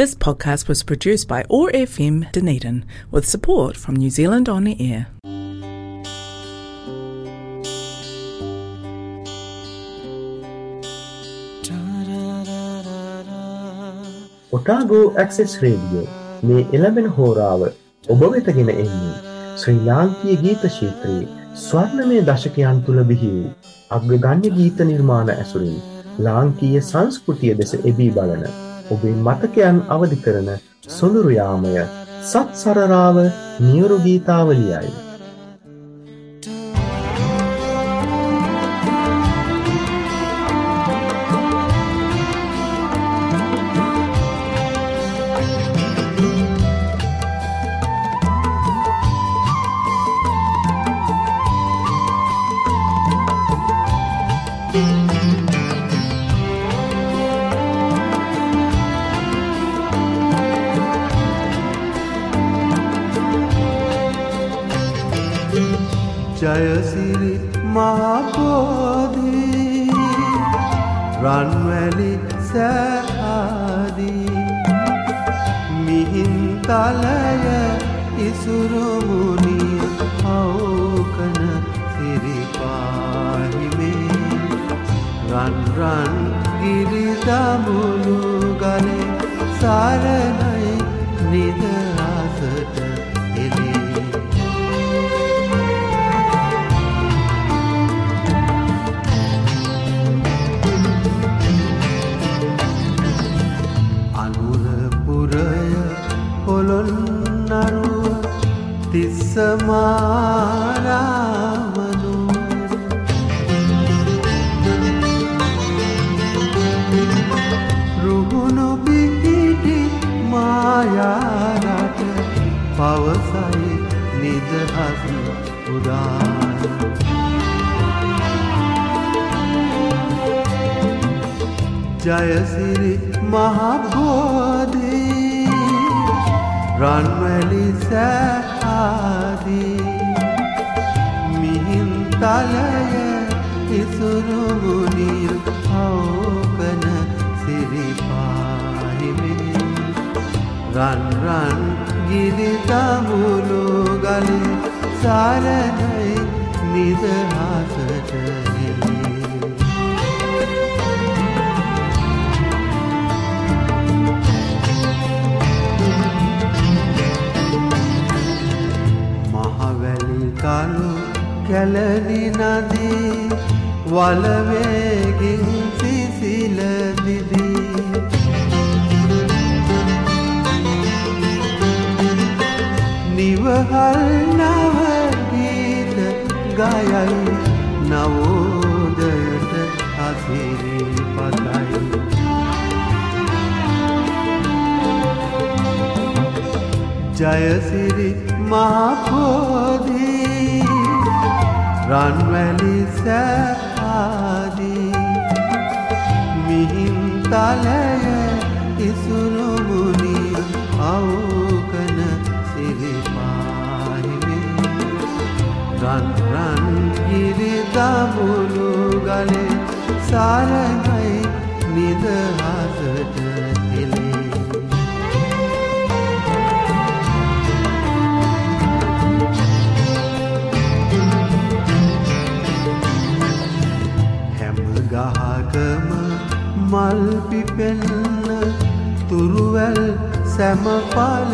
This podcast was produced by OAR FM Dunedin with support from New Zealand On the Air. Otago Access Radio මේ එළබෙන හෝරාව ඔබ වෙතගෙන එන්නේ ශ්‍රී ලාංකීය ගීත ශීත්‍රයේ ස්වර්ණමය දශකයන් තුළ බිහි වූ අග්‍රගණ්‍ය ගීත නිර්මාණ ඇසුරින් ලාංකීය සංස්කෘතිය දෙස එබී බලන ඔබේ මතකයන් අවධි කරන සොඳුරුයාමය සත් සරරාව නියුරු ගීතාවලියයි. තිස්සමාරාමනුවර රුහුණු පිහිටි මායාරට පවසයි නිදහස උදාන. ජයසිරි මහබෝධී රන්වැලි සෑආදී මිහින්තලය ඉසුරුමුණිය හවකන සිරිපාහිමේ රන්රන් ගිරිතමුළු ගලි සාරණයි නිදහසට හෙලේ මහවැලි කලු කැලනි නදී වලවේගින් සිසිල දිදී නිවහල් නවගීත ගයයි නවෝදයට අසිරි පතයි ජයසිරි මහපෝදී රන්වැලි සෑආදී මිහින්තලය ඉසුරුමුණි අවකන සිරිපාහිමේ. රන්රන් ගිරිදමුළු ගලේ සාරණයි පිපෙන්න තුරුවැල් සැමපල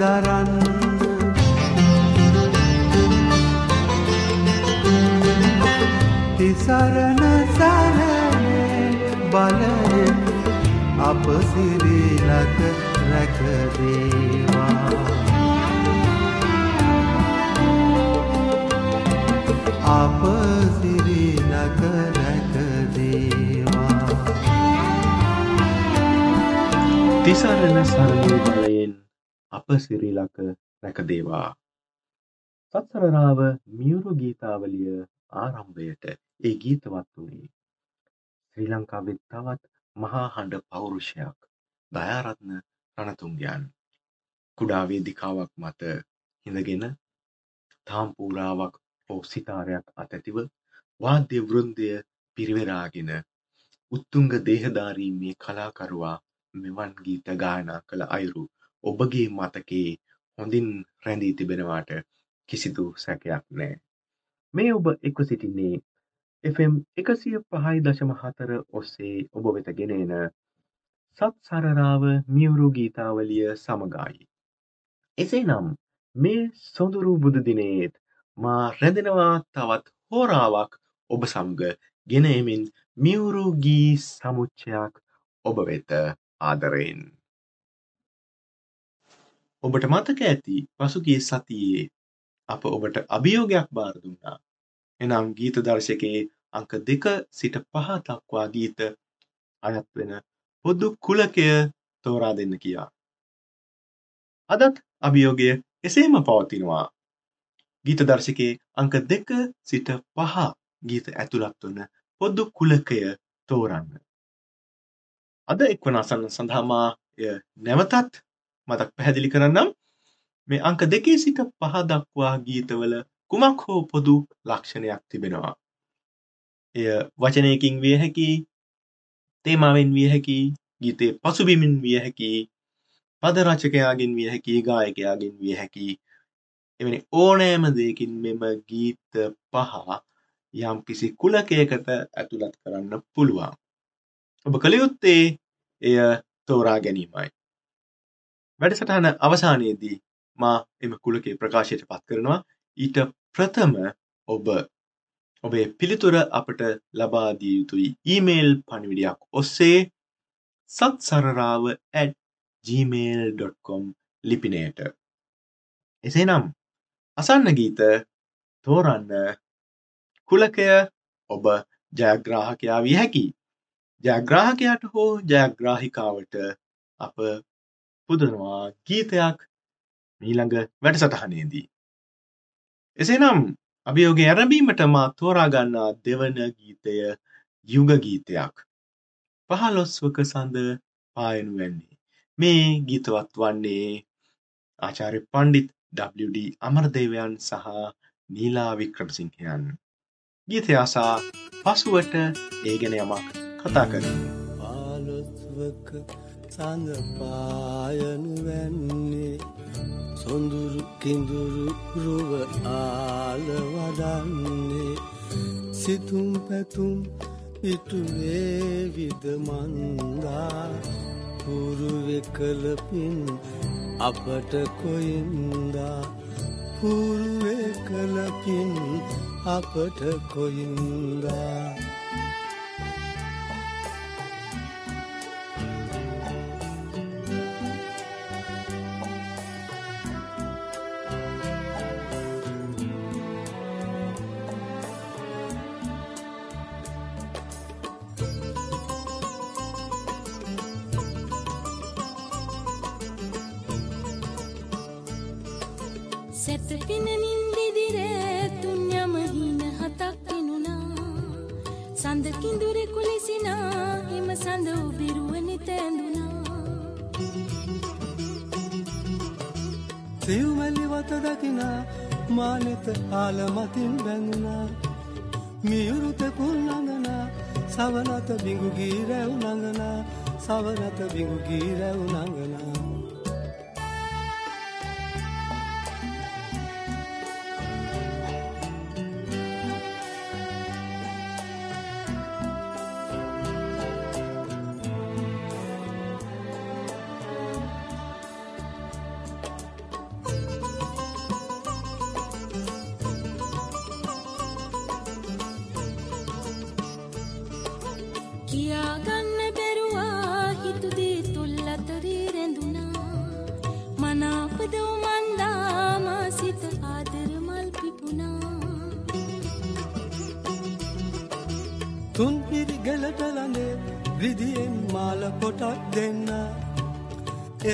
දරන්න. තිසරණ සරණේ බලයෙන් අප සිරිලක රැකදේවා අප තිසරණ සරණී බලයෙන් අප සිරිලක රැකදේවා. සත්සරරාව මියුරු ගීතාවලිය ආරම්භයට ඒ ගීතවත් වුණේ. ශ්‍රී ලංකාවෙත් තවත් මහා හඬ පෞරුෂයක් දයාරත්න රණතුංගයන් කුඩා වේදිකාවක් මත හිඳගෙන තාම්පූරාවක් හෝ සිතාරයක් අතැතිව වාද්‍ය වෘන්දය පිරිවරාගෙන උත්තුංග දේහධාරී මේ කලාකරුවා මෙවන් ගීත ගායනා කළ අයුරු ඔබගේ මතකේ හොඳින් රැඳී තිබෙනවාට කිසිදු සැකයක් නෑ. මේ ඔබ එක්ව සිටින්නේ FM එකසිය පහයි දශම හතර ඔස්සේ ඔබ වෙත ගෙනෙන සත් සරරාව මියවුරු ගීතාවලිය සමගායි. එසේ නම් මේ සොඳුරු බුදුදිනයේත් මා රැඳෙනවා තවත් හෝරාවක් ඔබ සම්ග ගෙනයමින් මියවුරු ගී සමුච්චයක් ඔබ වෙත ආදරයෙන්. ඔබට මතක ඇති පසුගිය සතියේ අප ඔබට අභියෝගයක් බාර දුන්නා. එනම් ගීත දර්ශකයේ අංක දෙක සිට පහ දක්වා ගීත අයත් වෙන පොදු කුලකය තෝරා දෙන්න කියා. අදත් අභියෝගය එසේම පවතිනවා. ගීත දර්ශකයේ අංක දෙක සිට පහ ගීත ඇතුළත් වන පොදු කුලකය තෝරන්න. අද එක්වන අසන්න සඳහාමා එය නැවතත් මතක් පැහැදිලි කරන්නම් මේ අංක දෙකේ සිට පහ දක්වා ගීතවල කුමක් හෝ පොදු ලක්ෂණයක් තිබෙනවා. එය වචනයකින් විය හැකි තේමාවෙන් විය හැකි ගීතේ පසුබිමින් විය හැකි පද රචකයාගෙන් විය හැකි ගායකයාගෙන් විය හැකි එවැනි ඕනෑම දෙයකින් මෙම ගීත පහ යම් කිසි කුලකයකට ඇතුළත් කරන්න පුළුවන්. ඔබ කළයුත්තේ එය තෝරා ගැනීමයි. වැඩසටහන අවසානයේදී මා එම කුලකේ ප්‍රකාශයට පත් කරනවා. ඊට ප්‍රථම ඔබ ඔබේ පිළිතුර අපට ලබා දිය යුතුයි. ඊමේල් පණිවිඩයක් ඔස්සේ සත් සරරාව gmail.com ලිපිනයට එසේනම් අසන්න ගීත තෝරන්න කුලකය ඔබ ජයග්‍රාහකයා විය හැකි ජයග්‍රාහකයාට හෝ ජයග්‍රාහිකාවට අප පුදනවා ගීතයක් මීළඟ වැඩසටහනේදී. එසේනම් අභියෝග ඇරඹීමට මා තෝරාගන්නා දෙවන ගීතය යුග ගීතයක්. පහලොස්වක සඳ පායනු වැන්නේ. මේ ගීතවත් වන්නේ ආචාර්ය පණ්ඩිත් WD අමරදේවයන් සහ නීලා වික්‍රමසිංහයන්. ගීතය අසා පසුවට ඒ ගැන යමක් කතා කරන්න. පාලොස්වක සඳ පායනු වැන්නේ සොඳුරු කිඳුරු රුව ආල වඩන්නේ සිතුම් පැතුම් ඉටුවේ විදමන්දා පුරුවෙ කළපින් අපට කොයින්දා පුරුවේ කළපින් අපට කොයින්දා සැතපෙන නින්දෙදිර තුන් යම හින හතක් පෙනුණා සඳ කිඳුරෙකු ලෙසිනා එම සඳ උබිරුවනි තැඳුණා සිව්මැලි වත දකිනා මානෙත ආල මතින් බැඳුනා මියුරුත කුල් නඟනා සවනත බිඟුගී රැව් නඟනා සවනත බිඟුගී රැව් නඟනා.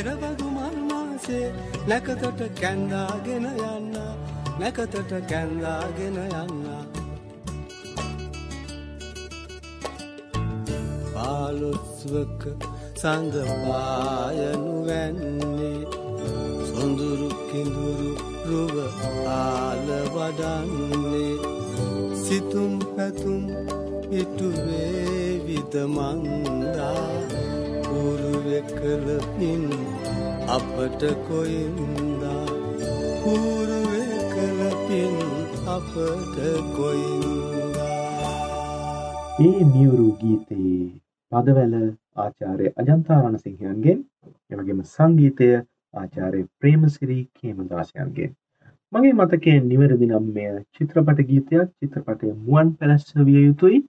එරබදු මල්මාසේ නැකතට කැන්දාගෙන යන්න නැකතට කැන්දාගෙන යන්න. පාලොස්වක සඳ පායනු වැන්නේ සොඳුරු කිඳුරු රුව ආල වඩන්නේ. සිතුම් පැතුම් ඉටුවේ විදමන්දා පුරුව එකල පින් අපට කොයින්දා? පූරුව කළ පින් අපට කොයින්දා? ඒ මියුරු ගීතයේ පදවැල ආචාර්ය අජන්තාරණ සිංහයන්ගෙන් එමගේම සංගීතය ආචාරය ප්‍රේමසිරී කේමදාසයන්ගේ. මගේ මතකේ නිවැරදි නම් මෙය චිත්‍රපට ගීතයක් චිත්‍රපටය මුවන් පැලැස්ස විය යුතුයි.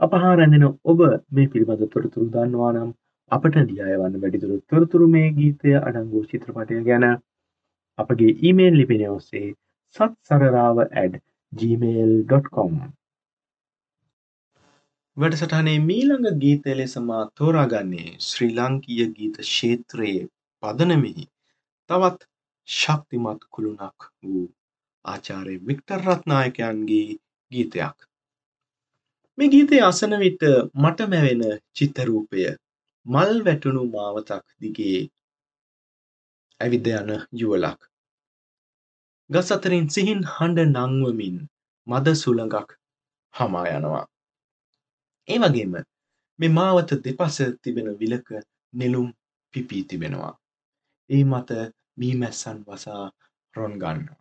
අපහා රැඳෙන ඔබ මේ පිළිබඳ තොරතුරු දන්නවා නම් අපට ලියවන්න වැඩිදුරු තොරතුරු මේ ගීතය අඩංගූ චිත්‍රපටය ගැන. අපගේ ඊමේල් ලිපින ඔස්සේ සත් සරරාව ඇඩ gmail.com වැඩසටහනේ මීළඟ ගීතය ලෙසමා තෝරාගන්නේ ශ්‍රී ලංකීය ගීත ක්ෂේත්‍රයේ පදනමිහි. තවත් ශක්තිමත් කුළුණක් වූ ආචාරය වික්ටර් රත්නායකයන්ගේ ගීතයක්. මේ ගීතය අසන විට මට මැවෙන චිත්තරූපය මල් වැටුණු මාවතක් දිගේ ඇවිද යන යුවලක්. ගස් අතරින් සිහින් හඬ නංවමින් මද සුළඟක් හමා යනවා. ඒ වගේම මේ මාවත දෙපස තිබෙන විලක නෙළුම් පිපී තිබෙනවා. ඒ මත මීමැස්සන් වසා රොන් ගන්නවා.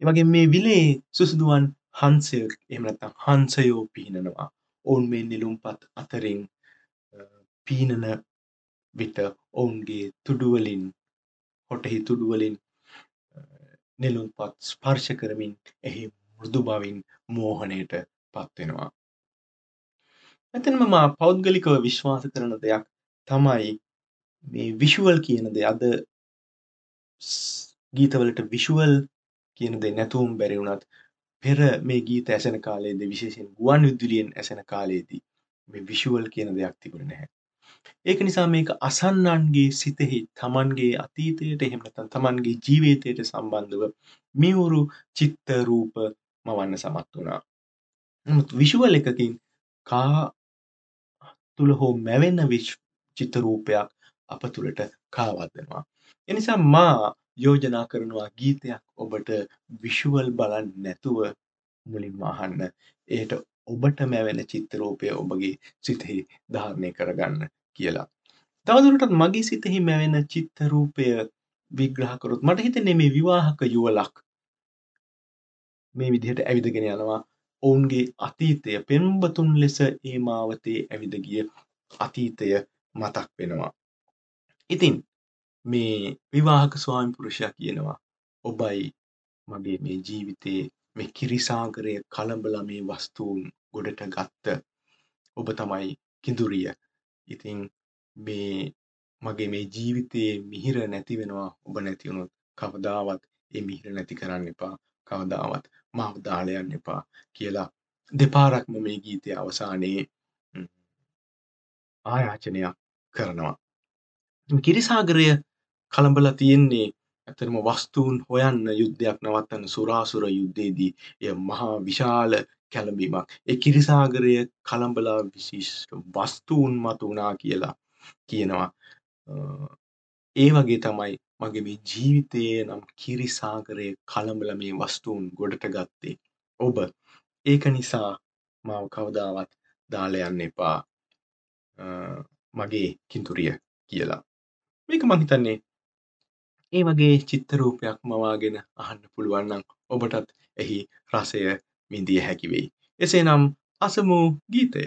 ඒ වගේ මේ විලේ සුසුදුවන් හංසයක් එහෙම නැත්නම් හංසයෝ පීනනවා. ඔවුන් මේ නිලුම්පත් අතරින් පීනන විට ඔවුන්ගේ තුඩු වලින් හොටෙහි තුඩු වලින් නිලුම්පත් ස්පර්ශ කරමින් එහි මෘදු බවින් මෝහණයට පත් වෙනවා. එතනම මා පෞද්ගලිකව විශ්වාස කරන දෙයක් තමයි මේ විෂුවල් කියන දේ අද ගීතවලට විෂුවල් කියන දේ නැතුවම බැරි වුණත් පෙර මේ ගීත ඇසෙන කාලයේදී විශේෂයෙන් ගුවන් විදුලියෙන් ඇසෙන කාලයේදී මේ විෂුවල් කියන දෙයක් තිබුණේ නැහැ. ඒක නිසා මේක අසන්නන්ගේ සිතෙහි තමන්ගේ අතීතයට එහෙම නැත්නම් තමන්ගේ ජීවිතයට සම්බන්ධව මියුරු චිත්ත රූප මවන්න සමත් වුණා. නමුත් විෂුවල් එකකින් කා තුල හෝ මැවෙන චිත්ත රූපයක් අප තුළට කාවද්දනවා. එනිසා මා යෝජනා කරනවා ගීතයක් ඔබට විෂුවල් බලන්න නැතුව මුලින්ම අහන්න. එයට ඔබට මැවෙන චිත්‍රරූපය ඔබගේ සිතෙහි ධාරණය කරගන්න කියලා. තවදුරටත් මගේ සිතෙහි මැවෙන චිත්තරූපය විග්‍රහ කරොත් මට හිතෙන්නේ මේ විවාහක යුවලක් මේ විදිහට ඇවිදගෙන යනවා ඔවුන්ගේ අතීතය පෙම්බතුන් ලෙස ඒ මාවතේ ඇවිද ගිය අතීතය මතක් වෙනවා. ඉතින් මේ විවාහක ස්වාමිපුරුෂයා කියනවා ඔබයි මගේ මේ ජීවිතයේ මේ කිරිසාගරය කළඹලා මේ වස්තුූන් ගොඩට ගත්ත ඔබ තමයි කිඳුරිය ඉතින් මේ මගේ මේ ජීවිතයේ මිහිර නැති වෙනවා ඔබ නැතිවුණොත් කවදාවත් ඒ මිහිර නැති කරන්න එපා. කවදාවත් මාව දාලයන්න එපා කියලා දෙපාරක්ම මේ ගීතය අවසානයේ ආයාචනයක් කරනවා. කිරිසාගරය කළඹලා තියෙන්නේ ඇතරම වස්තුූන් හොයන්න යුද්ධයක් නවත්තන්න සුරාසුර යුද්ධයේදී. එය මහා විශාල කැළඹීමක්. ඒ කිරිසාගරය කළඹලා විශිෂ්ට වස්තුූන් මතු වුණා කියලා කියනවා. ඒ වගේ තමයි මගේ මේ ජීවිතයේ නම් කිරිසාගරය කළඹල මේ වස්තුූන් ගොඩට ගත්තේ. ඔබ ඒක නිසා මාව කවදාවත් දාලයන්න එපා. මගේ කින්තුරිය කියලා. මේක මහිතන්නේ ඒ වගේ චිත්තරූපයක් මවාගෙන අහන්න පුළුවන්නම් ඔබටත් එහි රසය විඳිය හැකිවෙයි. එසේ නම් අසමු ගීතය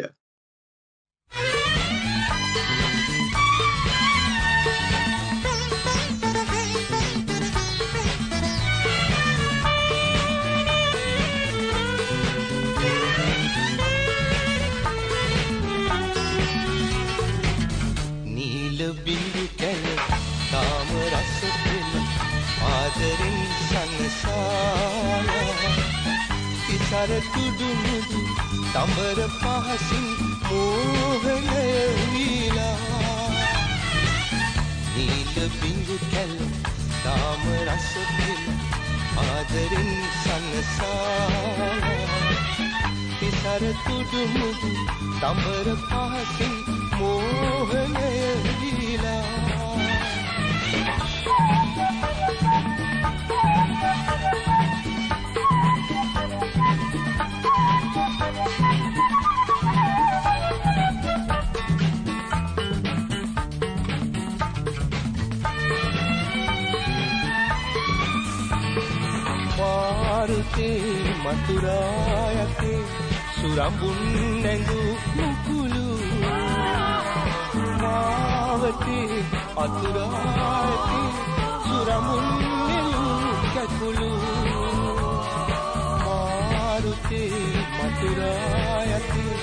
සර තුඩුමුදු තඹර පහසින් මෝහනය වීලා. නීල බිංගු කැල් තාම රස පිල් ආදරෙන් සනසාලා. තිසර තුඩුමුදු තඹර පහසින් මෝහනය මාරුතේ මතුරා යතේ සුරම්බුන් නැඟු මුකුළු මාවතේ අතුරා යතේ සුරම්බුන් නෙලු කැකුළු මාරුතේ මතුරා යතේ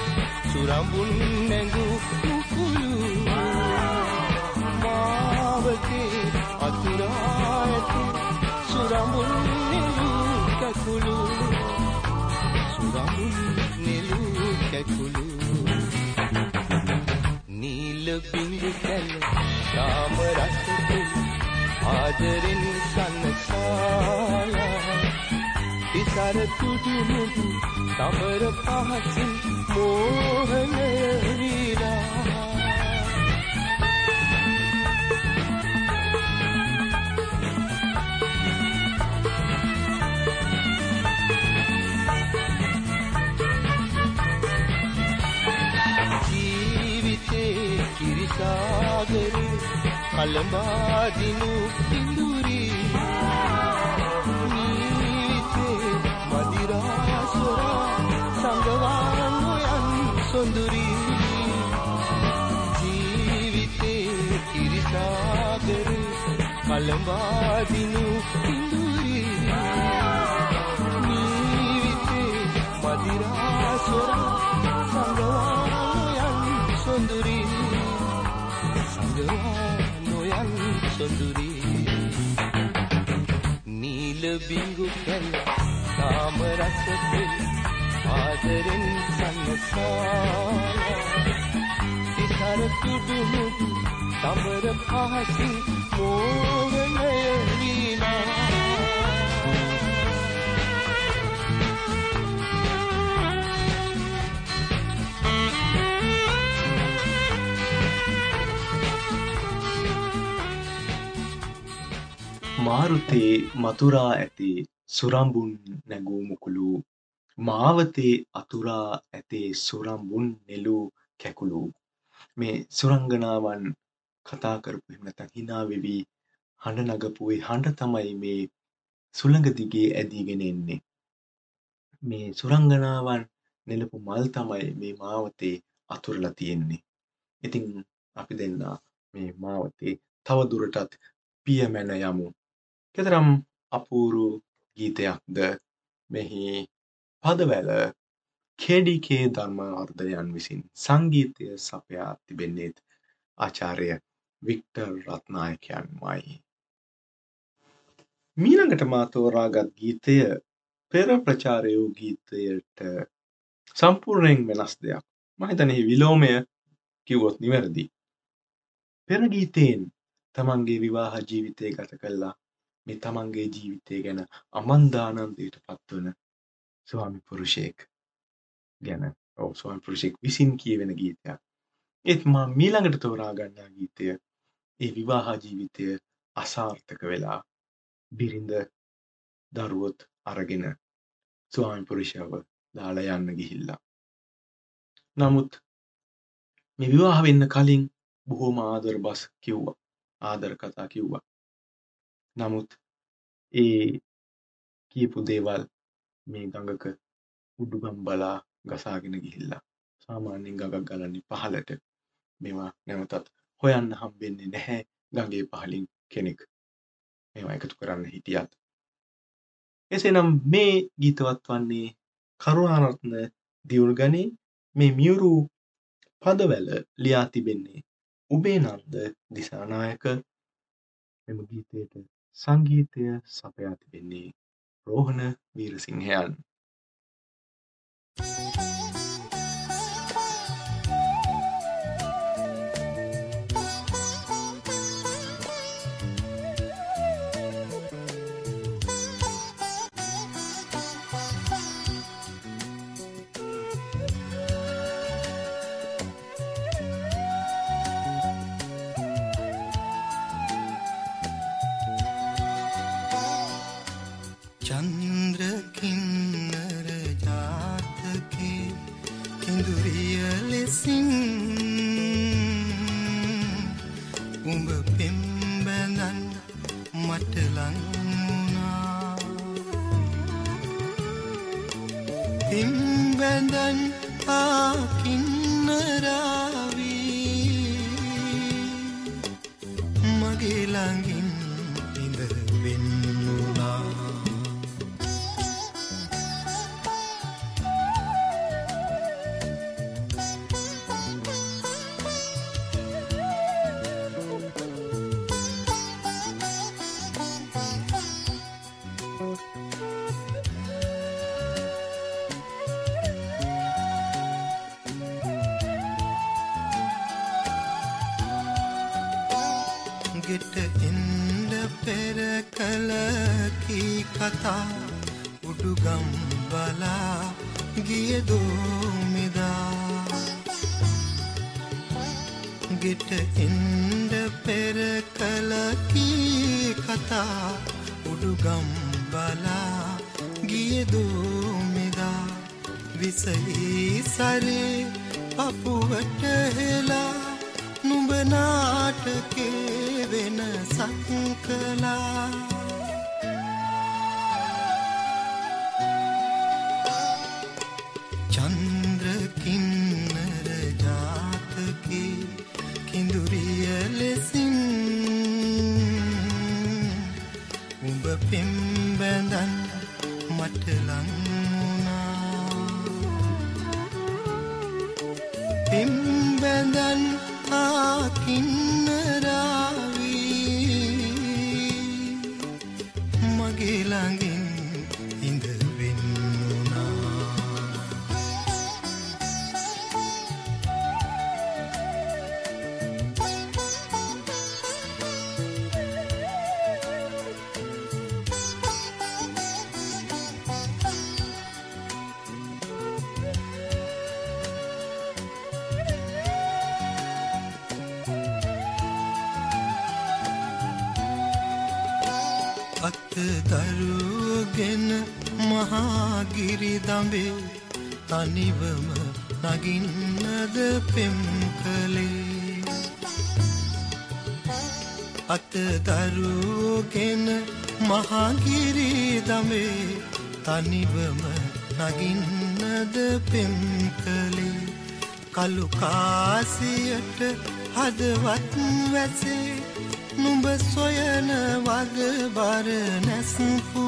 සුරම්බුන් නෙලු කැකුළු නීල බිඳු කැල රාම රසපුල් ආදරෙන් සන්නසාලා තිසර තුඩු මුදු තමර පහසින් මෝහනය වීලා කිරිසාගරේ කළඹාදිනු ඉඳුරී නීතේ මදිරාසොරා සංගවාන් නොයන් සොඳුරී ජීවිතේ කිරිසාගරේ කළඹාදිනු ඉඳුරී සංගවාන් නොයන් සොඳුරී නීල බිංගු කැල තාම රස පෙල් ආදරෙන් සන්නසාලා තිසර තුඩු මුදු තමර පහසින් මෝහනය වීනා මාරුතේ මතුරා ඇතේ සුරම්බුන් නැගූ මුකුළු මාවතේ අතුරා ඇතේ සුරම්බුන් නෙලූ කැකුළු. මේ සුරංගනාවන් කතා කරපු එහෙම නැත්නම් hina වෙවි හඬ නගපු ඒ හඬ තමයි මේ සුළඟ දිගේ ඇදීගෙන එන්නේ. මේ සුරංගනාවන් නෙලපු මල් තමයි මේ මාවතේ අතුරලා තියෙන්නේ. ඉතින් අපි දෙන්නා මේ මාවතේ තව දුරටත් පියමැන යමු. කෙතරම් අපූරු ගීතයක්ද මෙහි පදවැල කේඩිකේ ධර්මාර්ධයන් විසින් සංගීතය සපයා තිබෙන්නේත් ආචාර්ය වික්ටර් රත්නායකයන් වයි. මීළඟට මා තෝරාගත් ගීතය පෙර ප්‍රචාරය වූ ගීතයට සම්පූර්ණයෙන් වෙනස් දෙයක්. මම හිතන්නේ විලෝමය කිව්වොත් නිවැරදි. පෙර ගීතයෙන් තමන්ගේ විවාහ ජීවිතය ගත කළා මේ තමන්ගේ ජීවිතය ගැන අමන්දානන්දයට පත්වන ස්වාමි පුරුෂයෙක් ගැන ඔව් ස්වාමි පුරුෂයෙක් විසින් කියවෙන ගීතයක්. ඒත් මා මීළඟට තෝරා ගන්නා ගීතය ඒ විවාහ ජීවිතය අසාර්ථක වෙලා බිරිඳ දරුවොත් අරගෙන ස්වාමි පුරුෂයව දාලා යන්න ගිහිල්ලා. නමුත් මේ විවාහ වෙන්න කලින් බොහෝම ආදර බස් කිව්වා. ආදර කතා කිව්වා. නමුත් ඒ කියපු දේවල් මේ ගඟක උඩුගම් බලා ගසාගෙන ගිහිල්ලා. සාමාන්‍යයෙන් ගඟක් ගලන්නේ පහළට. මේවා නැවතත් හොයන්න හම්බෙන්නේ නැහැ ගඟේ පහළින් කෙනෙක්. මේවා එකතු කරන්න හිටියත්. එසේනම් මේ ගීතවත් වන්නේ කරුණාරත්න දියුණුගනේ මේ මියුරු පදවැල ලියා තිබෙන්නේ උබේ නන්ද දිසානායක මෙම ගීතයට සංගීතය සපයා තිබෙන්නේ රෝහණ වීරසිංහයන්. විසලී සරේ පපුවට හෙලා නුඹනාටකේ වෙන සක්කලා. චන්ද්‍රකින්නර ජාතකේ කිඳුරිය ලෙසින් උඹ පෙම්බැඳන් මටලංුණා පෙම්බැඳන් ආකින්නරාවී දඹේ තනිවම නගින්නද පෙම් කළේ කළු කාසියට හදවත් වැසේ නුඹ සොයන වග බර නැස්පුරේ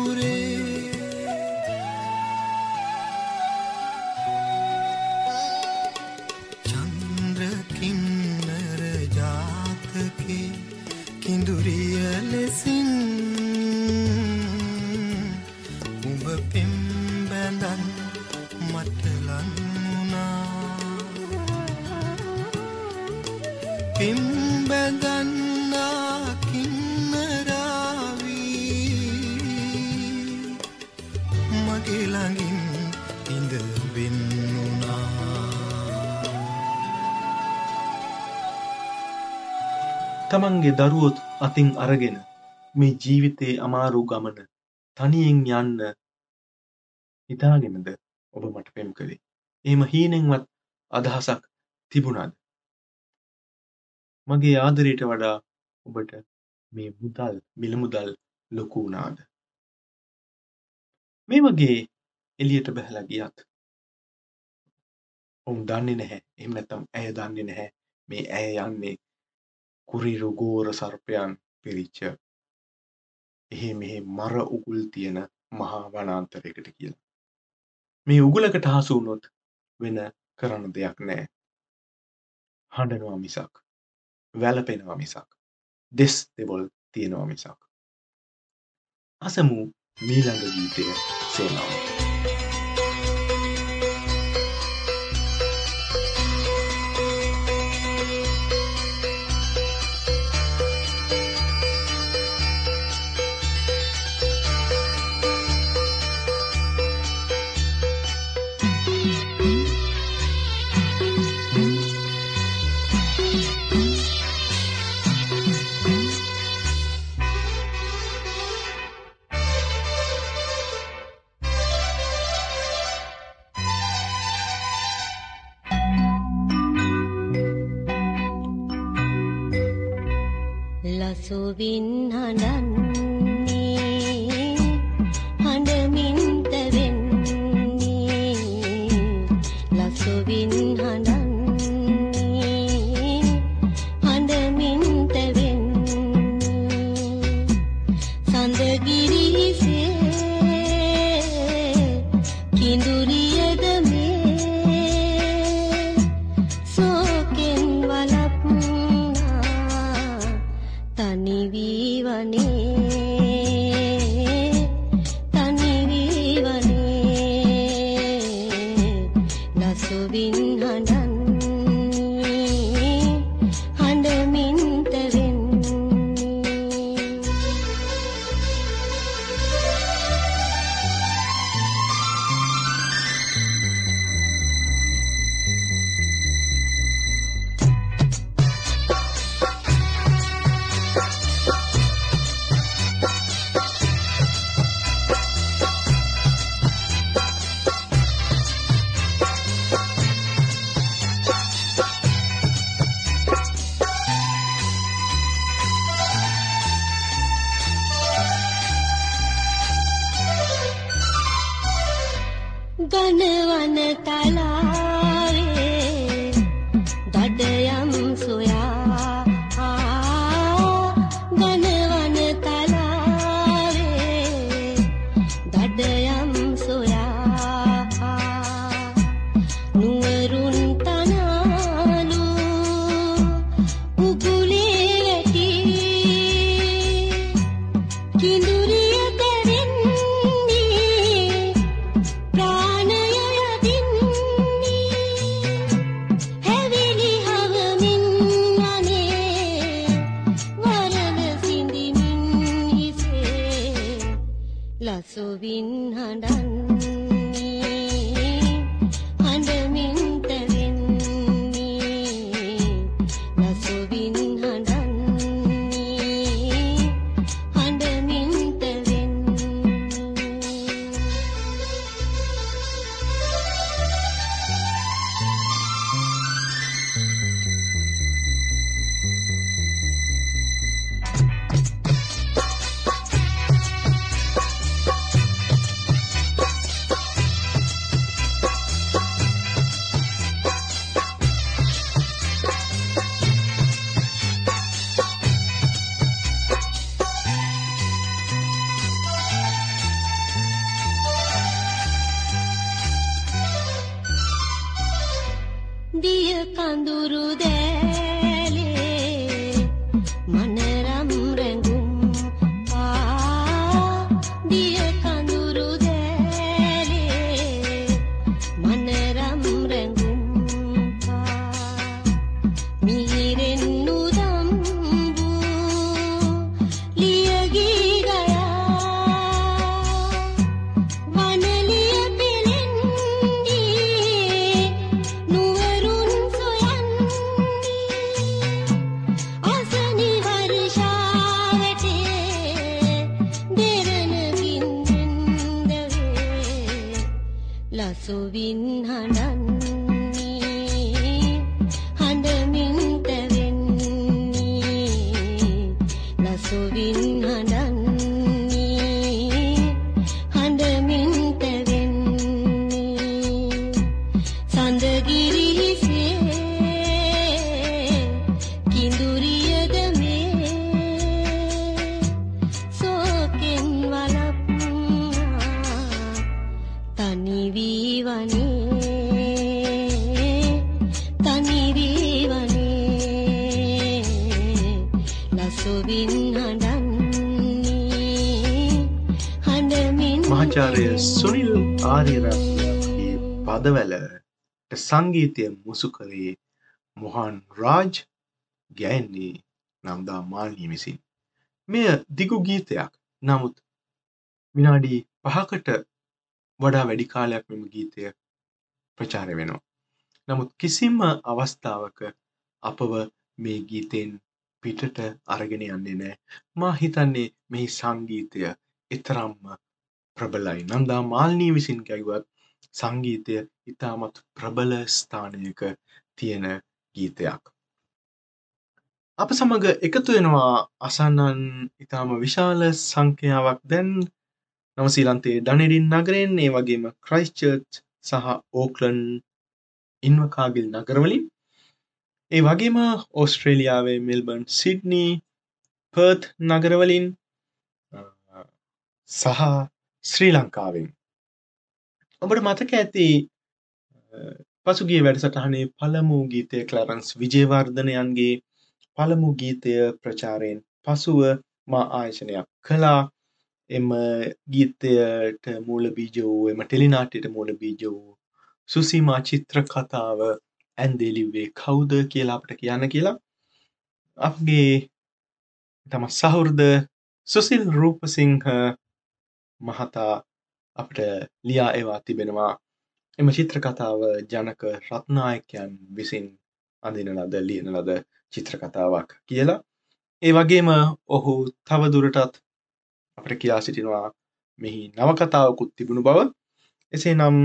තමන්ගේ දරුවොත් අතින් අරගෙන මේ ජීවිතයේ අමාරු ගමන තනියෙන් යන්න හිතාගෙනද ඔබ මට පෙම් කළේ. එහෙම හීනෙන්වත් අදහසක් තිබුණාද? මගේ ආදරයට වඩා ඔබට මේ මුදල් මිල මුදල් ලොකු වුණාද? මේ වගේ එළියට බහලා ගියත් ඔවුන් දන්නේ නැහැ. එහෙම නැත්නම් ඇය දන්නේ නැහැ මේ ඇය යන්නේ කුරිරු ගෝර සර්පයන් පිරිච්ච එහෙ මෙහෙ මර උගුල් තියෙන මහා වනාන්තරයකට කියලා. මේ උගුලකට හසු වුණොත් වෙන කරන්න දෙයක් නැහැ. හඬනවා මිසක් වැළපෙනවා මිසක් දෙස් දෙවොල් තියෙනවා මිසක්. අසමු මීළඟ ගීතය සේනාව. සංගීතය මුසු කරේ මොහන් රාජ් ගැයන්නේ නම්දා මාල්නී විසින්. මෙය දිගු ගීතයක් නමුත් විනාඩි පහකට වඩා වැඩි කාලයක් මෙම ගීතය ප්‍රචාරය වෙනවා. නමුත් කිසිම අවස්ථාවක අපව මේ ගීතයෙන් පිටට අරගෙන යන්නේ නෑ මා හිතන්නේ මෙහි සංගීතය එතරම්ම ප්‍රබලයි නන්දා මාල්නී විසින් ගැයුවත් සංගීතය ඉතාමත් ප්‍රබල ස්ථානයක තියෙන ගීතයක්. අප සමඟ එකතු වෙනවා අසන්නන් ඉතාම විශාල සංඛ්‍යාවක්. දැන් නවසීලන්තේ ඩනෙඩින් නගරෙන් ඒ වගේම ක්‍රයිස්්චර්ච් සහ ඕක්ලන් ඉන්වකාගිල් නගරවලින්. ඒ වගේම ඕස්ට්‍රේලියාවේ මෙල්බන් සිඩ්නී පර්ත් නගරවලින් සහ ශ්‍රී ලංකාවෙන්. ඔබට මතක ඇති පසුගිය වැඩසටහනේ පළමු ගීතය කලරන්ස් විජේවර්ධනයන්ගේ පළමු ගීතය ප්‍රචාරයෙන් පසුව මා ආයෝජනයක් කළා. එම ගීතයට මූල බීජ වූ එම ටෙලිනාට්‍යයට මූල බීජ වූ සුසීමා චිත්‍ර කතාව ඇන්දේ ලිව්වේ කවුද කියලා අපට කියන්න කියලා. අපගේ තම සහෘද සුසිල් රූපසිංහ මහතා අපට ලියා ඒවා තිබෙනවා. එම චිත්‍ර කතාව ජනක රත්නායකයන් විසින් අඳින ලද ලියන ලද චිත්‍ර කතාවක් කියලා. ඒ වගේම ඔහු තවදුරටත් අපට කියා සිටිනවා මෙහි නවකතාවකුත් තිබුණු බව. එසේ නම්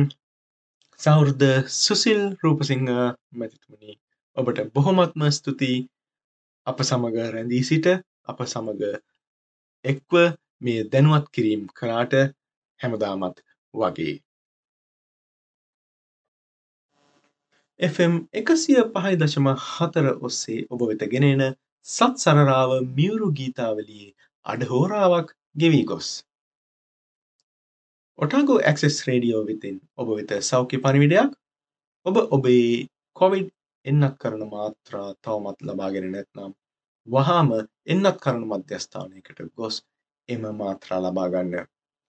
සෞෘද්ධ සුසිල් රූපසිංහ මැතිතුමනි ඔබට බොහොමත්ම ස්තුතියි. අප සමග රැඳී සිට අප සමග එක්ව මේ දැනුවත් කිරීම් කලාට හැමදාමත් වගේ. FM එකසිය පහයි දශම හතර ඔස්සේ ඔබ වෙත ගෙනෙන සත් සරරාව මියුරු ගීතාවලියේ අඩහෝරාවක් ගෙවී ගොස්. ඔටාගෝ ඇක්සෙස් රේඩියෝ විතින් ඔබ වෙත සෞඛ්‍ය පනිවිඩයක් ඔබ ඔබේ කොවිඩ් එන්නත් කරන මාත්‍රා තවමත් ලබාගෙන නැත්නම් වහාම එන්නත් කරන මධ්‍යස්ථානයකට ගොස් එම මාත්‍රා ලබාගන්න.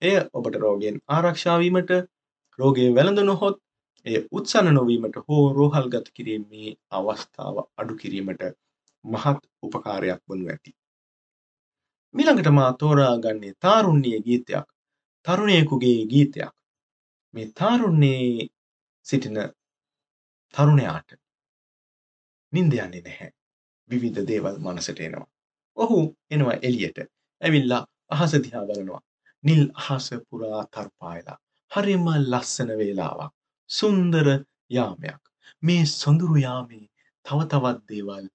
එය ඔබට රෝගෙන් ආරක්ෂාවීමට රෝගය වැළඳ නොහොත් එය උත්සන්න නොවීමට හෝ රෝහල් ගත කිරීමේ අවස්ථාව අඩු කිරීමට මහත් උපකාරයක් වනු ඇති. මිළඟට මා තෝරා ගන්නේ තාරුණ්‍යය ගීතයක් තරුණයකුගේ ගීතයක්. මේ තාරුණ්‍යයේ සිටින තරුණයාට නින්ද යන්නේ නැහැ. විවිධ දේවල් මනසට එනවා. ඔහු එනවා එළියට. ඇවිල්ලා අහස දිහා බලනවා. නිල් අහස පුරා තර්පායලා. හරිම ලස්සන වේලාවක්. සුන්දර යාමයක්. මේ සොඳුරු යාමේ තව තවත් දේවල්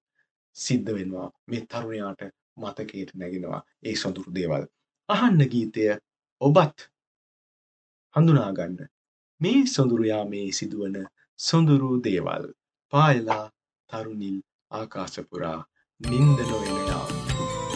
සිද්ධ වෙනවා. මේ තරුණයාට මතකයට නැගෙනවා ඒ සොඳුරු දේවල්. අහන්න ගීතය ඔබත් හඳුනාගන්න මේ සොඳුරු යාමේ සිදුවන සොඳුරු දේවල්. පායලා තරුණිල් ආකාශපුරා නින්ද නොවෙන යාම.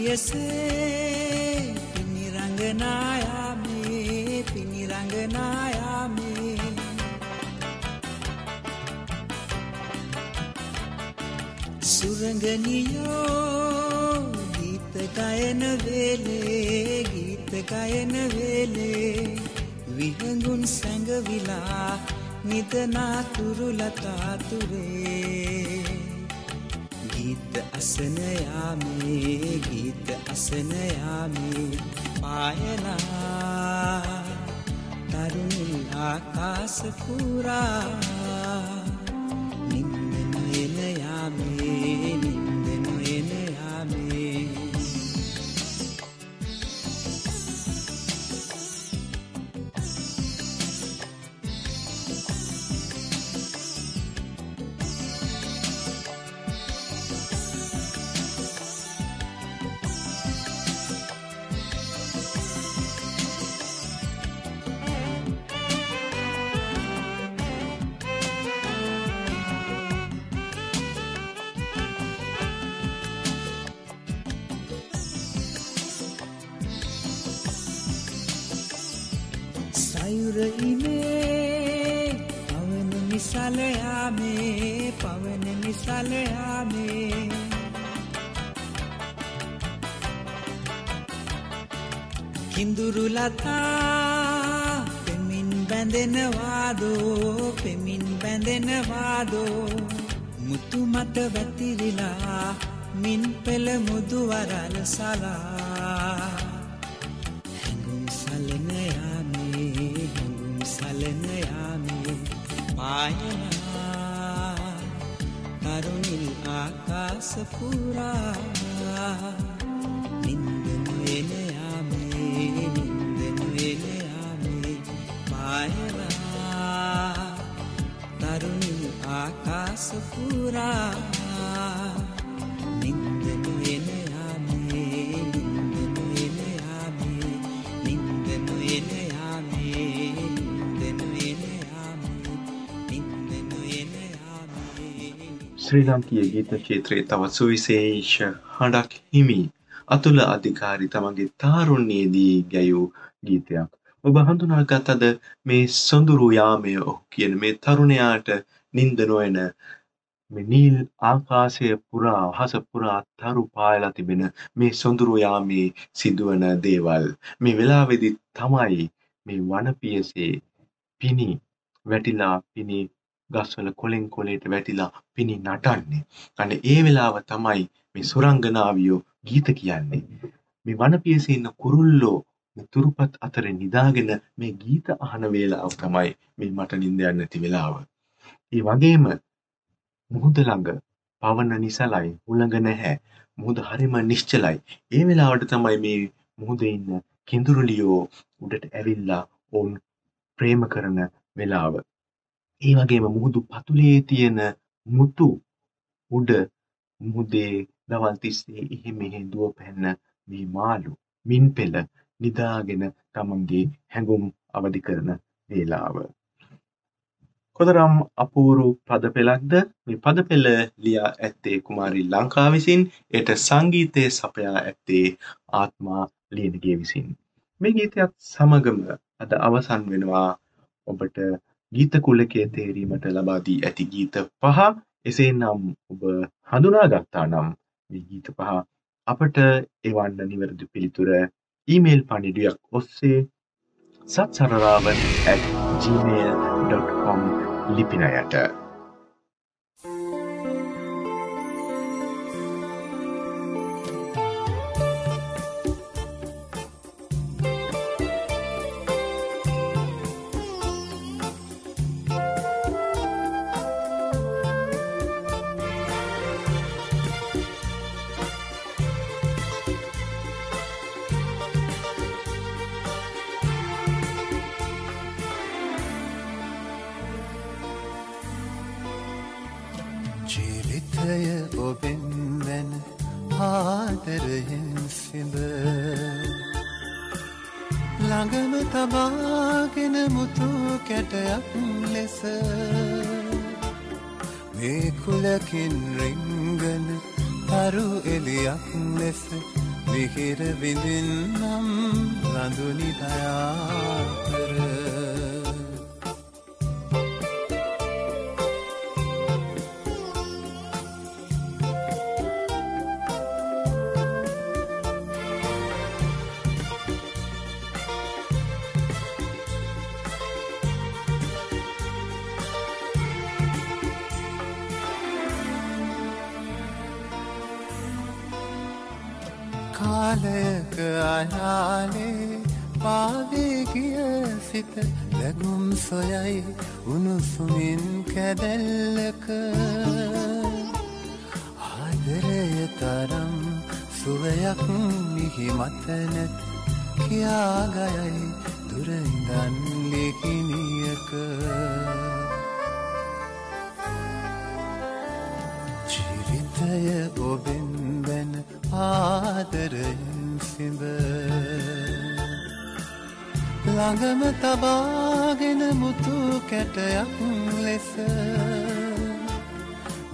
වනපියසේ පිණිරංගනායාමේ පිණිරංගනායාමේ සුරගනියෝ ගීත ගයන වේලේ ගීත ගයන වේලේ. විහඟුන් සැඟවිලා නිදනා තුරුලතාතුරේ ගීත අසනයාමේ ගීත අසනයාමේ පායනා තරුණිල් ආකාසපුරා සයුරයිනේ පවන නිසලයාමේ පවන නිසලයාමේ කිඳුරුලතා පෙමින් බැ බැඳෙනවාදෝ පෙමින් බැඳෙනවාදෝ. මුතු මත වැතිරිලා මින් පෙළ මුදුවරල සලා පායනා තරුණිල් ආකාසපුරා නින්දනු එනයාමේ නින්දනු එනයාමේ පායනා තරුණිල් ආකාසපුරා නින්දනු ශ්‍රී ලංකීය ගීත ක්ෂේත්‍රයේ තවත් සුවිශේෂ හඬක් හිමි අතුල අධිකාරි තමන්ගේ තාරුණ්‍යයේදී ගැයූ ගීතයක්. ඔබ හඳුනාගත්තද මේ සොඳුරු යාමය ඔහු කියන මේ තරුණයාට නින්ද නොයන මේ නීල් ආකාශය පුරා අහස පුරා තරු පායලා තිබෙන මේ සොඳුරු යාමේ සිදුවන දේවල්. මේ වෙලාවේදී තමයි මේ වනපියසේ පිණි වැටිලා පිණි ගස්වල කොලෙන් කොලේට වැටිලා පිණි නටන්නේ. අන්න ඒ වෙලාව තමයි මේ සුරංගනාවියෝ ගීත කියන්නේ. මේ වනපියසේ ඉන්න කුරුල්ලෝ මේ තුරුපත් අතරේ නිදාගෙන මේ ගීත අහන වේලාව තමයි මේ මට නිින්ද යන්නේ නැති වෙලාව. ඒ වගේම මුහුද ළඟ පවන නිසලයි හුළඟ නැහැ. මුහුද හරිම නිශ්චලයි. ඒ වෙලාවට තමයි මේ මුහුදේ ඉන්න කිඳුරුලියෝ උඩට ඇවිල්ලා ඔවුන් ප්‍රේම කරන වෙලාව. ඒ වගේම මුහුදු පතුලේ තියෙන මුතු උඩ මුහුදේ දවල් තිස්සේ එහෙ මෙහෙ දුවපැන්න මේ මාළු මින් පෙළ නිදාගෙන තමන්ගේ හැඟුම් අවදි කරන වේලාව. කොතරම් අපූරු පද පෙළක්ද මේ පද පෙළ ලියා ඇත්තේ කුමාරී ලංකා විසින් එයට සංගීතය සපයා ඇත්තේ ආත්මා ලියනගේ විසින්. මේ ගීතයත් සමගම අද අවසන් වෙනවා ඔබට ගීත කුලකය තේරීමට ලබා දී ඇති ගීත පහ එසේ නම් ඔබ හඳුනා ගත්තා නම් මේ ගීත පහ අපට එවන්න නිවැරදි පිළිතුර ඊමේල් පණිඩුවක් ඔස්සේ සත්සරරාවන් at gmail.com ලිපිනයට. තබාගෙන මුතු කැටයක් ලෙස මේ කුලකින් රිංගන තරු එලියක් ලෙස විහිර විඳින්නම් ලඳුනි දයාකර සොයයි උණුසුමින් කැදැල්ලක ආදරය තරම් සුවයක් මිහි මතනැත් කියාගයයි දුරඉඳන් ලිකිනියක ජීවිතය ඔබෙන් වැන ආදරයෙන් සිඹ ළඟම තබාගෙන මුතු කැටයක් ලෙස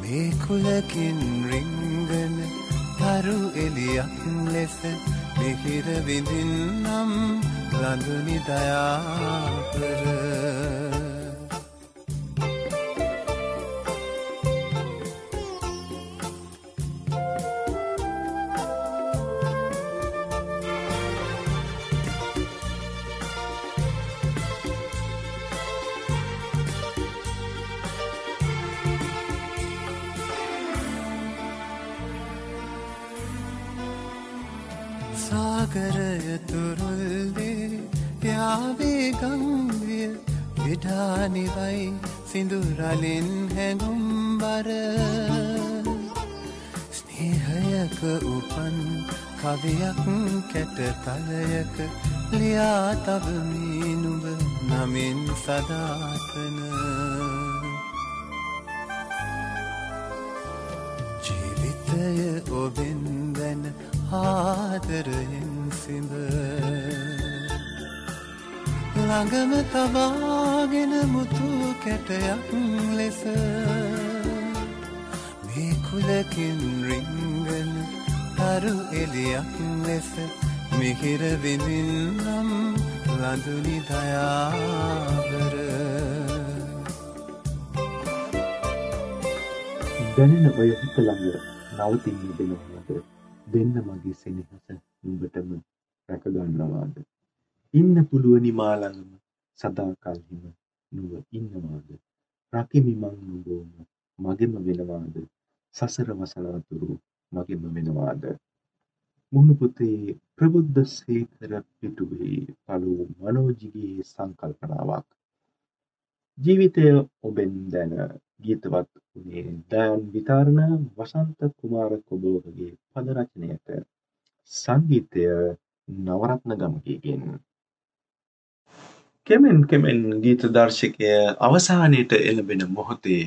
මේ කුලකින් රිංගන තරු එලියක් ලෙස මෙහිර විඳින්නම් ලඳුනි දයාපර. මකරයතුරුල්දේ යාවේ ගංවිය විඩානිවයි සිදුරලින් හැඟුම්බර ස්නේහයක උපන් කවියක් කැට තලයක ලියා තබමී නුඹ නමින් සදාතන. ජීවිතය ඔබෙන් දැන ආදරයෙන් සිඹ ළඟම තබාගෙන මුතු කැටයක් ලෙස. මේ කුලකින් රිංගන තරු එලියක් ලෙස. මිහිර විඳින්නම් ලඳුනි දයාවර. දැනෙන ඔය හිත ළඟ නවතින්නේ දෙනවද දෙන්න මගේ සෙනෙහස නුඹටම රැකගන්නවාද ඉන්න පුළුවනි මා ළඟම සදාකල්හිම නුඹ ඉන්නවාද රකිමි මං නුඹවම මගෙම වෙනවාද සසර වසනාතුරු මගෙම වෙනවාද මුහුණු පොතේ ප්‍රබුද්ධ සේකර පිටුවේ පළවු මනෝජිගේ සංකල්පනාවක්. ජීවිතය ඔබෙන් දැන ගීතවත් වනේ දයන් විතාරණ වසන්ත කුමාර කොබෝගගේ පද රචනයට. සංගීතය නවරත්න ගමකගෙන් කෙමෙන් කෙමෙන් ගීත දර්ශකය අවසානයට එළබෙන මොහොතේ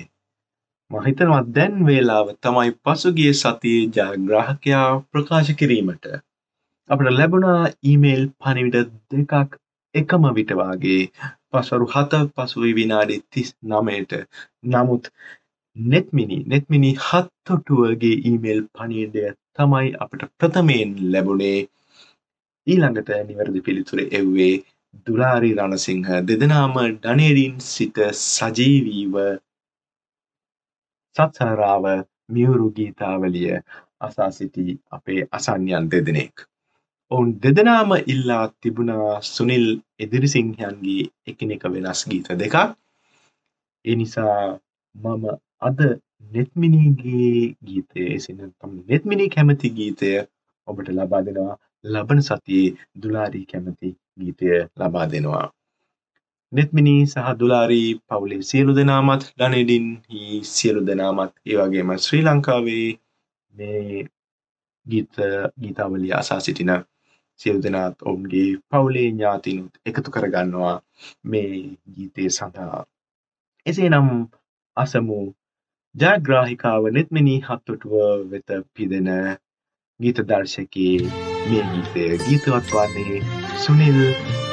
මහිතනවා දැන් වේලාව තමයි පසුගිය සතියේ ජයග්‍රාහකයා ප්‍රකාශ කිරීමට. අපට ලැබුණා ඊමේල් පණිවිඩ දෙකක් එකම විටවාගේ පසරු හත පසුයි විනාඩි තිස් නමයට නමුත් නෙත්මිනි නෙත්මිනි හත්තොටුවගේ ඊමේල් පණිඩය තමයි අපට ප්‍රථමයෙන් ලැබුණේ. ඊළඟට නිවැරදි පිළිතුර එව්වේ දුලාරි රණසිංහ දෙදෙනාම ඩනේඩින් සිට සජීවීව සත්සරාව මියුරු ගීතාවලිය අසා සිටි අපේ අසන්යන් දෙදෙනෙක්. ඔවුන් දෙදෙනාම ඉල්ලා තිබුණා සුනිල් එදිරිසිංහයන්ගේ එකිනෙක වෙනස් ගීත දෙකක්. ඒ නිසා මම අද නෙත්මිනීගේ ගීතය එසින තම නෙත්මිනී කැමති ගීතය ඔබට ලබා දෙනවා ලබන සතියේ දුලාරී කැමති ගීතය ලබා දෙනවා. නෙත්මිනී සහ දුලාරී පවුලේ සියලු දෙනාමත් ඩනෙඩින් සියලු දෙනාමත් ඒවගේම ශ්‍රී ලංකාවේ මේ ගීත ගීතාවලිය අසා සිටින සියලු දෙනාත් ඔවුන්ගේ පවුලේ ඥාතිනුත් එකතු කරගන්නවා මේ ගීතය සඳහා. එසේ නම් අසමු ජයග්‍රාහිකාව නෙත්මිනී හත්තොටුව වෙත පිදෙන ගීත දර්ශකයේ මේ ගීතය ගීතවත් වන්නේ සුනිල්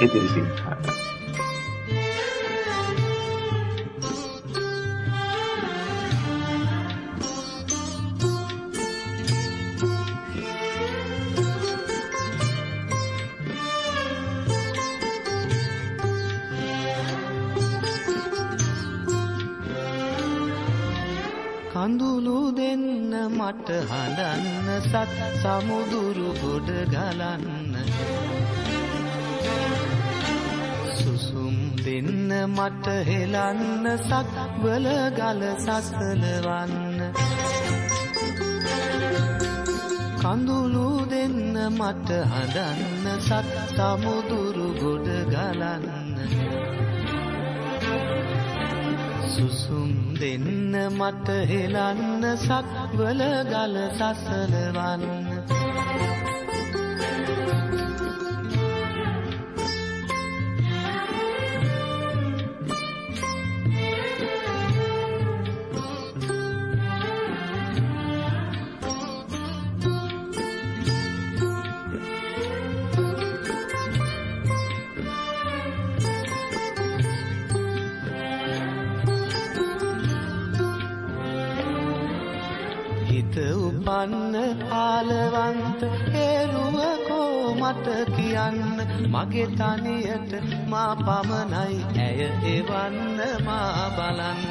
එදිරිසිංහන. කඳුළු දෙන්න මට හඬන්න සත් සමුදුරු ගොඩ ගලන්න. සුසුම් දෙන්න මට හෙලන්න සත් වල ගල සසලවන්න. කඳුළු දෙන්න මට හඬන්න සත් සමුදුරු ගොඩ ගලන්න. සුසුම් දෙන්න මට හෙලන්න සක්වල ගල සසලවන්න. ආලවන්ත හේරුවකෝ මට කියන්න? මගේ තනියට මා පමණයි ඇය එවන්න මා බලන්න.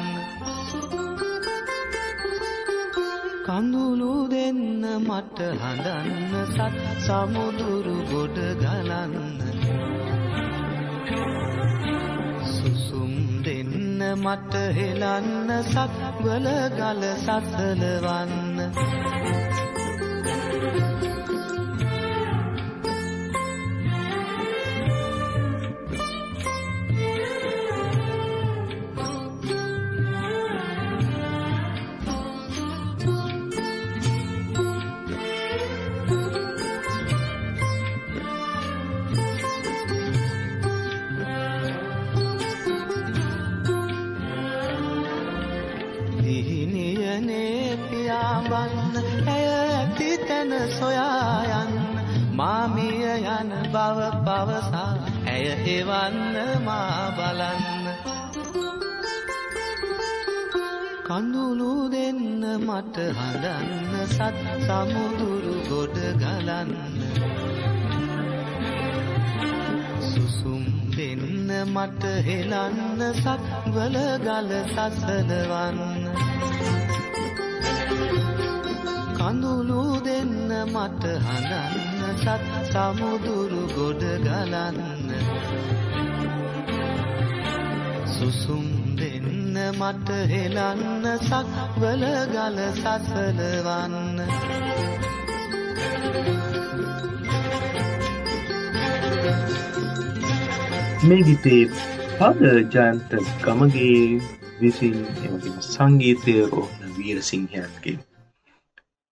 කඳුළු දෙන්න මට හඬන්න සත් සමුදුරු ගොඩ ගලන්න. සුසුම් දෙන්න මට හෙලන්න සත්වල ගල සසලවන්න. සමුදුරු ගොඩ ගලන්න. සුසුම් දෙන්න මට හෙලන්න සක්වල ගල සසලවන්න කඳුළු දෙන්න මට හඳන්න සත් සමුදුරු ගොඩ ගලන්න. සුසුම් දෙන්න මට හෙලන්න සක්වල ගල සසලවන්න මේ ගීතේ පද ජයන්ත ගමගේ විසින් එමගින් සංගීතය රෝහණ වීරසිංහයන්ගේ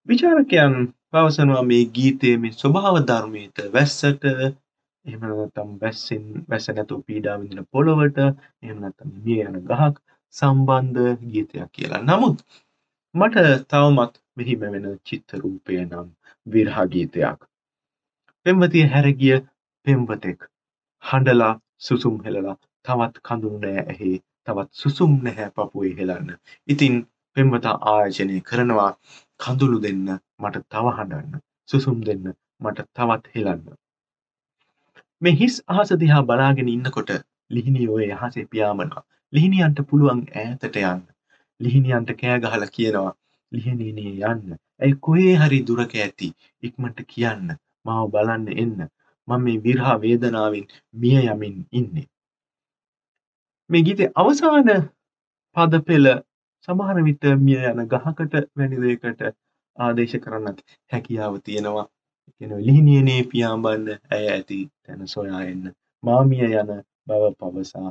විචාරකයන් පවසනවා මේ ගීතයේ මේ ස්වභාව ධර්මයට වැස්සට එහෙම නැත්නම් වැස්සෙන් වැස්ස නැතුව පීඩා විඳින පොළවට එහෙම නැත්නම් මිය යන ගහක් සම්බන්ධ ගීතයක් කියලා. නමුත් මට තවමත් මෙහි මෙවෙන චිත්ත රූපය නම් විරහ ගීතයක්. පෙම්වතිය හැරගිය පෙම්වතෙක් හඬලා සුසුම් හෙලලා තවත් කඳුළු නෑ ඇහි තවත් සුසුම් නැහැ පපුවේ හෙලන්න. ඉතින් පෙම්වතා ආයෝජනය කරනවා කඳුළු දෙන්න මට තව හඬන්න. සුසුම් දෙන්න මට තවත් හෙලන්න. මේ හිස් අහස දිහා බලාගෙන ඉන්නකොට ලිහිණිය ඔය යහසේ පියාඹනවා. ලිහිණියන්ට පුළුවන් ඈතට යන්න. ලිහිණියන්ට කෑ ගහලා කියනවා ලිහිණියනේ යන්න. ඇයි කොහේ හරි දුරක ඇති ඉක්මනට කියන්න. මාව බලන්න එන්න. මම මේ විරහ වේදනාවෙන් මිය යමින් ඉන්නේ. මේ ගීතේ අවසාන පද පෙළ සමහර විට මිය යන ගහකට වැනි දෙයකට ආදේශ කරන්නත් හැකියාව තියෙනවා. කියන ලිහිණියනේ පියාඹන්න ඇය ඇති තැන සොයා එන්න. මාමිය යන බව පවසා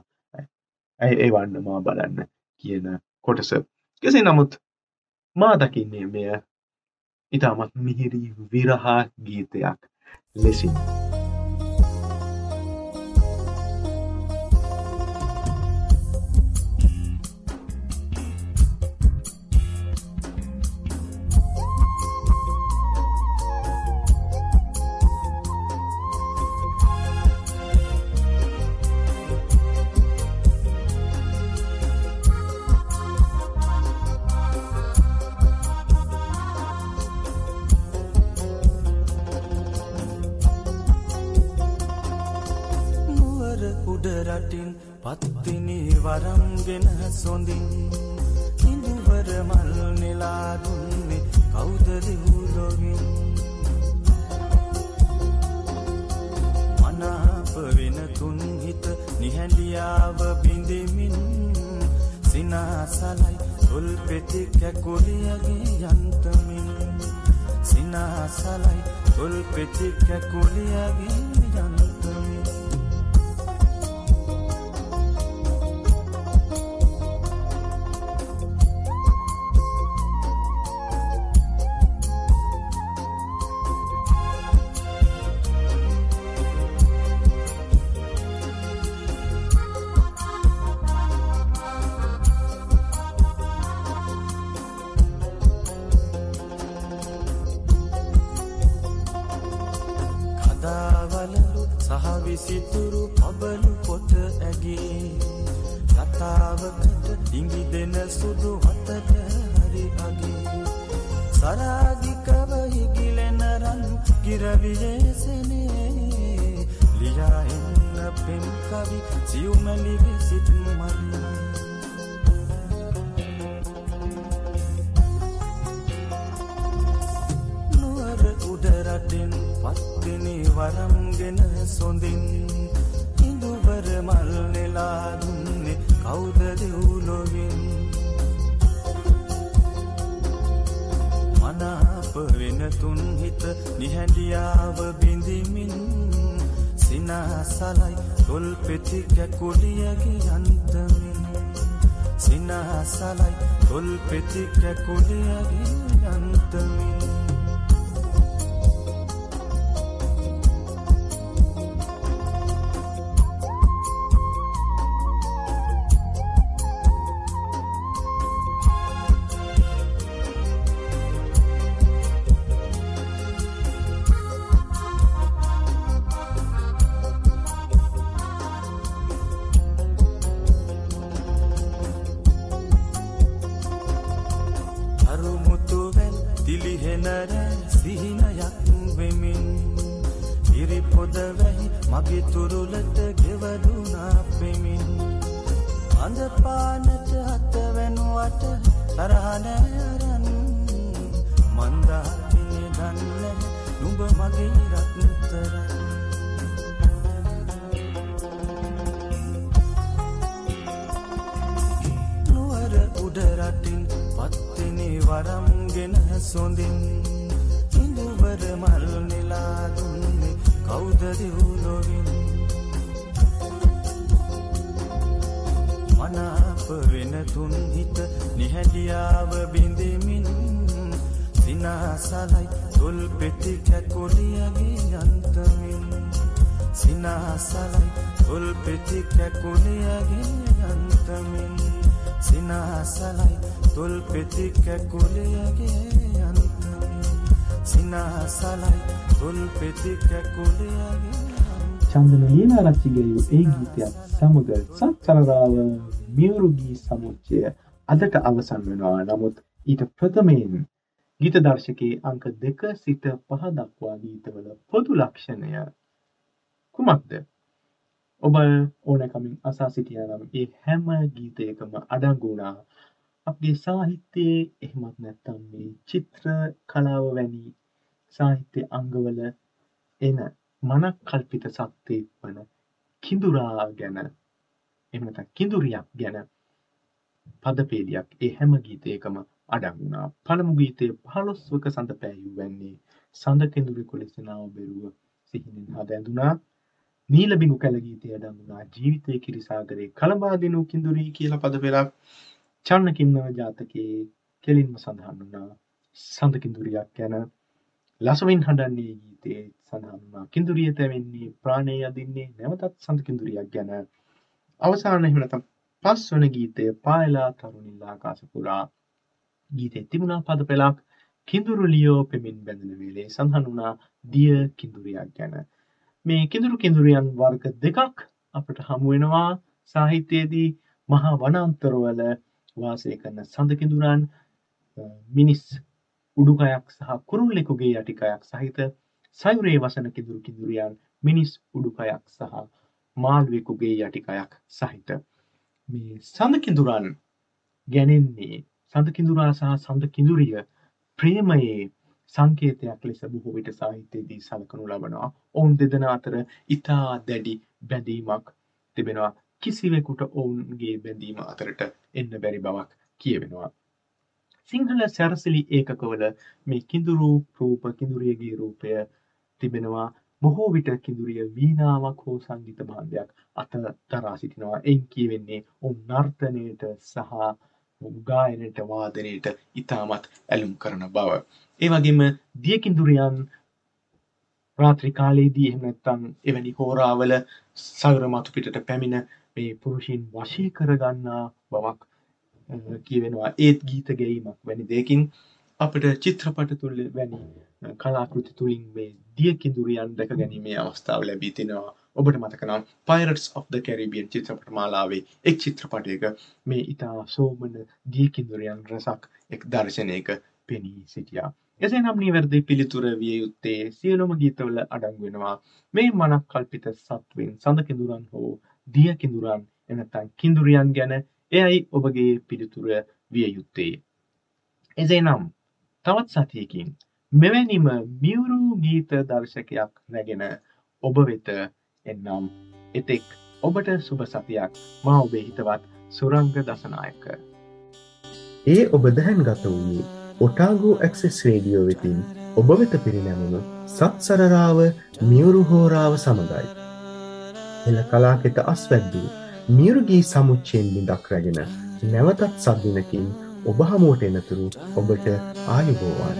ඇය එවන්න මා බලන්න කියන කොටස. කෙසේ නමුත් මා දකින්නේ මෙය ඉතාමත් මිහිරි විරහා ගීතයක් ලෙසින්. තොල් පෙති කැකුලියගේ යන්තමින් සිනහසලයි තොල් පෙති කැකුලියගේ චන්දන ලීලාරච්චිගේ ඒ ගීතයක් සමග සත්සරරාව මියවරුගී සමුච්චය අදට අවසන් වෙනවා. නමුත් ඊට ප්‍රථමයෙන් ගීත දර්ශකයේ අංක දෙක සිට පහ දක්වා ගීතවල පොදු ලක්ෂණය කුමක්ද? ඔබ ඕනකමින් අසා සිටිය නම් ඒ හැම ගීතයකම අඩංගුණා අපගේ සාහිත්‍යයේ එහෙමත් නැත්තම් මේ චිත්‍ර කලාව වැනි සාහිත්‍ය අංගවල එන මනක් කල්පිත සත්‍යයක් වන කිඳුරා ගැන එමත කිඳුරියක් ගැන පදපේලියක් ඒ හැම ගීතයකම අඩංගුණා පළමු ගීතය පහළොස්වක සඳ පෑයූ වැන්නේ සඳ කෙඳුරි කොලෙසනාව බෙරුව සිහිනෙන් හද ඇඳුනා නීලබිඟු කැල ගීතය අඩංගුණා ජීවිතය කිරිසාගරේ කළබාදිනු කිඳුරී කියල පද පෙරක් චන්නකින්නව ජාතකයේ කෙලින්ම සඳහන් වුණා. සඳ කිඳුරියක් ගැන ලසවින් හඬන්නේ ගීතයේ සඳහන්වා කිඳුරිය තැවෙන්නේ ප්‍රාණය අදින්නේ නැවතත් සඳ කිඳුරියක් ගැන. අවසාන හිමනතම් පස් වන ගීතය පායලා තරුණිල්ලා කාසපුරා ගීතේ තිබුණා පද පෙළක්. කිඳුරු ලියෝ පෙමින් බැඳෙන වේලේ සඳහන් වුණා දිය කිඳුරියක් ගැන. මේ කිඳුරු කිඳුරියන් වර්ග දෙකක් අපට හමු වෙනවා. සාහිත්‍යයේදී මහා වනාන්තරවල වාසය කරන සඳ කිඳුරන් මිනිස් උඩුකයක් සහ කුරුල්ලෙකුගේ යටිකයක් සහිත සයුරේ වසන කිදුරු කිදුරියන් මිනිස් උඩුකයක් සහ මාළුවෙකුගේ යටිකයක් සහිත මේ සඳ කිඳුරන් ගැනෙන්නේ සඳ කිඳුරා සහ සඳ කිඳුරිය ප්‍රේමයේ සංකේතයක් ලෙස බොහෝ විට සාහිත්‍යයේදී සලකනු ලබනවා. ඔවුන් දෙදෙනා අතර ඉතා දැඩි බැඳීමක් තිබෙනවා. කිසිවෙකුට ඔවුන්ගේ බැඳීම අතරට එන්න බැරි බවක් කියවෙනවා. සිංහල සැරසිලි ඒකකවල මේ කිඳුරු රූප කිඳුරියගේ රූපය තිබෙනවා බොහෝ විට කිඳුරිය වීනාවක් හෝ සංගීත භාණ්ඩයක් අත දරා සිටිනවා. එයින් කියවෙන්නේ ඔවුන් නර්තනයට සහ ගායනයට වාදනයට ඉතාමත් ඇලුම් කරන බව. ඒ වගේම දියකිඳුරියන් රාත්‍රී කාලයේදී එහෙම නැත්නම් එවැනි හෝරාවල සයුර මතු පිටට පැමිණ මේ පුරුෂයන් වශී කරගන්නා බවක් කියවෙනවා. ඒත් ගීත ගැයීමක් වැනි දෙයකින් අපිට චිත්‍රපට තුළ වැනි කලාකෘති තුළින් මේ දියකිඳුරියන් දැක ගැනීමේ අවස්ථාව ලැබී තිනවා. ඔබට මතකනම් පයිරටස් of the කැරිබියන් චිත්‍රපට මාලාවේ එක් චිත්‍රපටයක මේ ඉතා සෝමන දියකිඳුරයන් රසක් එක් දර්ශනයක පෙනී සිටියා. එසේ නම් නිවැරදි පිළිතුර විය යුත්තේ සියලුම ගීතවල අඩංගුවෙනවා මේ මනක් කල්පිත සත්වෙන් සඳ කිඳුරන් හෝ දිය කිඳුරන් එනතන් කිඳුරියන් ගැන එයයි ඔබගේ පිළිතුර විය යුත්තේ. එසේ නම් තවත් සතියකින් මෙවැනිම මියුරු ගීත දර්ශකයක් රැගෙන ඔබ වෙත එන්නම් එතෙක් ඔබට සුභ සතියක් මා ඔබේ හිතවත් සුරංග දසනායක. ඒ ඔබ දැහැන් ගත වූයේ ඔටාගෝ ඇක්සෙස් රේඩියෝ වෙතින් ඔබ වෙත පිරිනැමුණු සත් සරරාව මියුරු හෝරාව සමඟයි. එල කලාකෙත අස්වැද්දූ මියුරුගී සමුච්චයෙන් බිඳක් රැගෙන නැවතත් සද්දිනකින් ඔබ හමුවට එනතුරු ඔබට ආයුබෝවාන්න.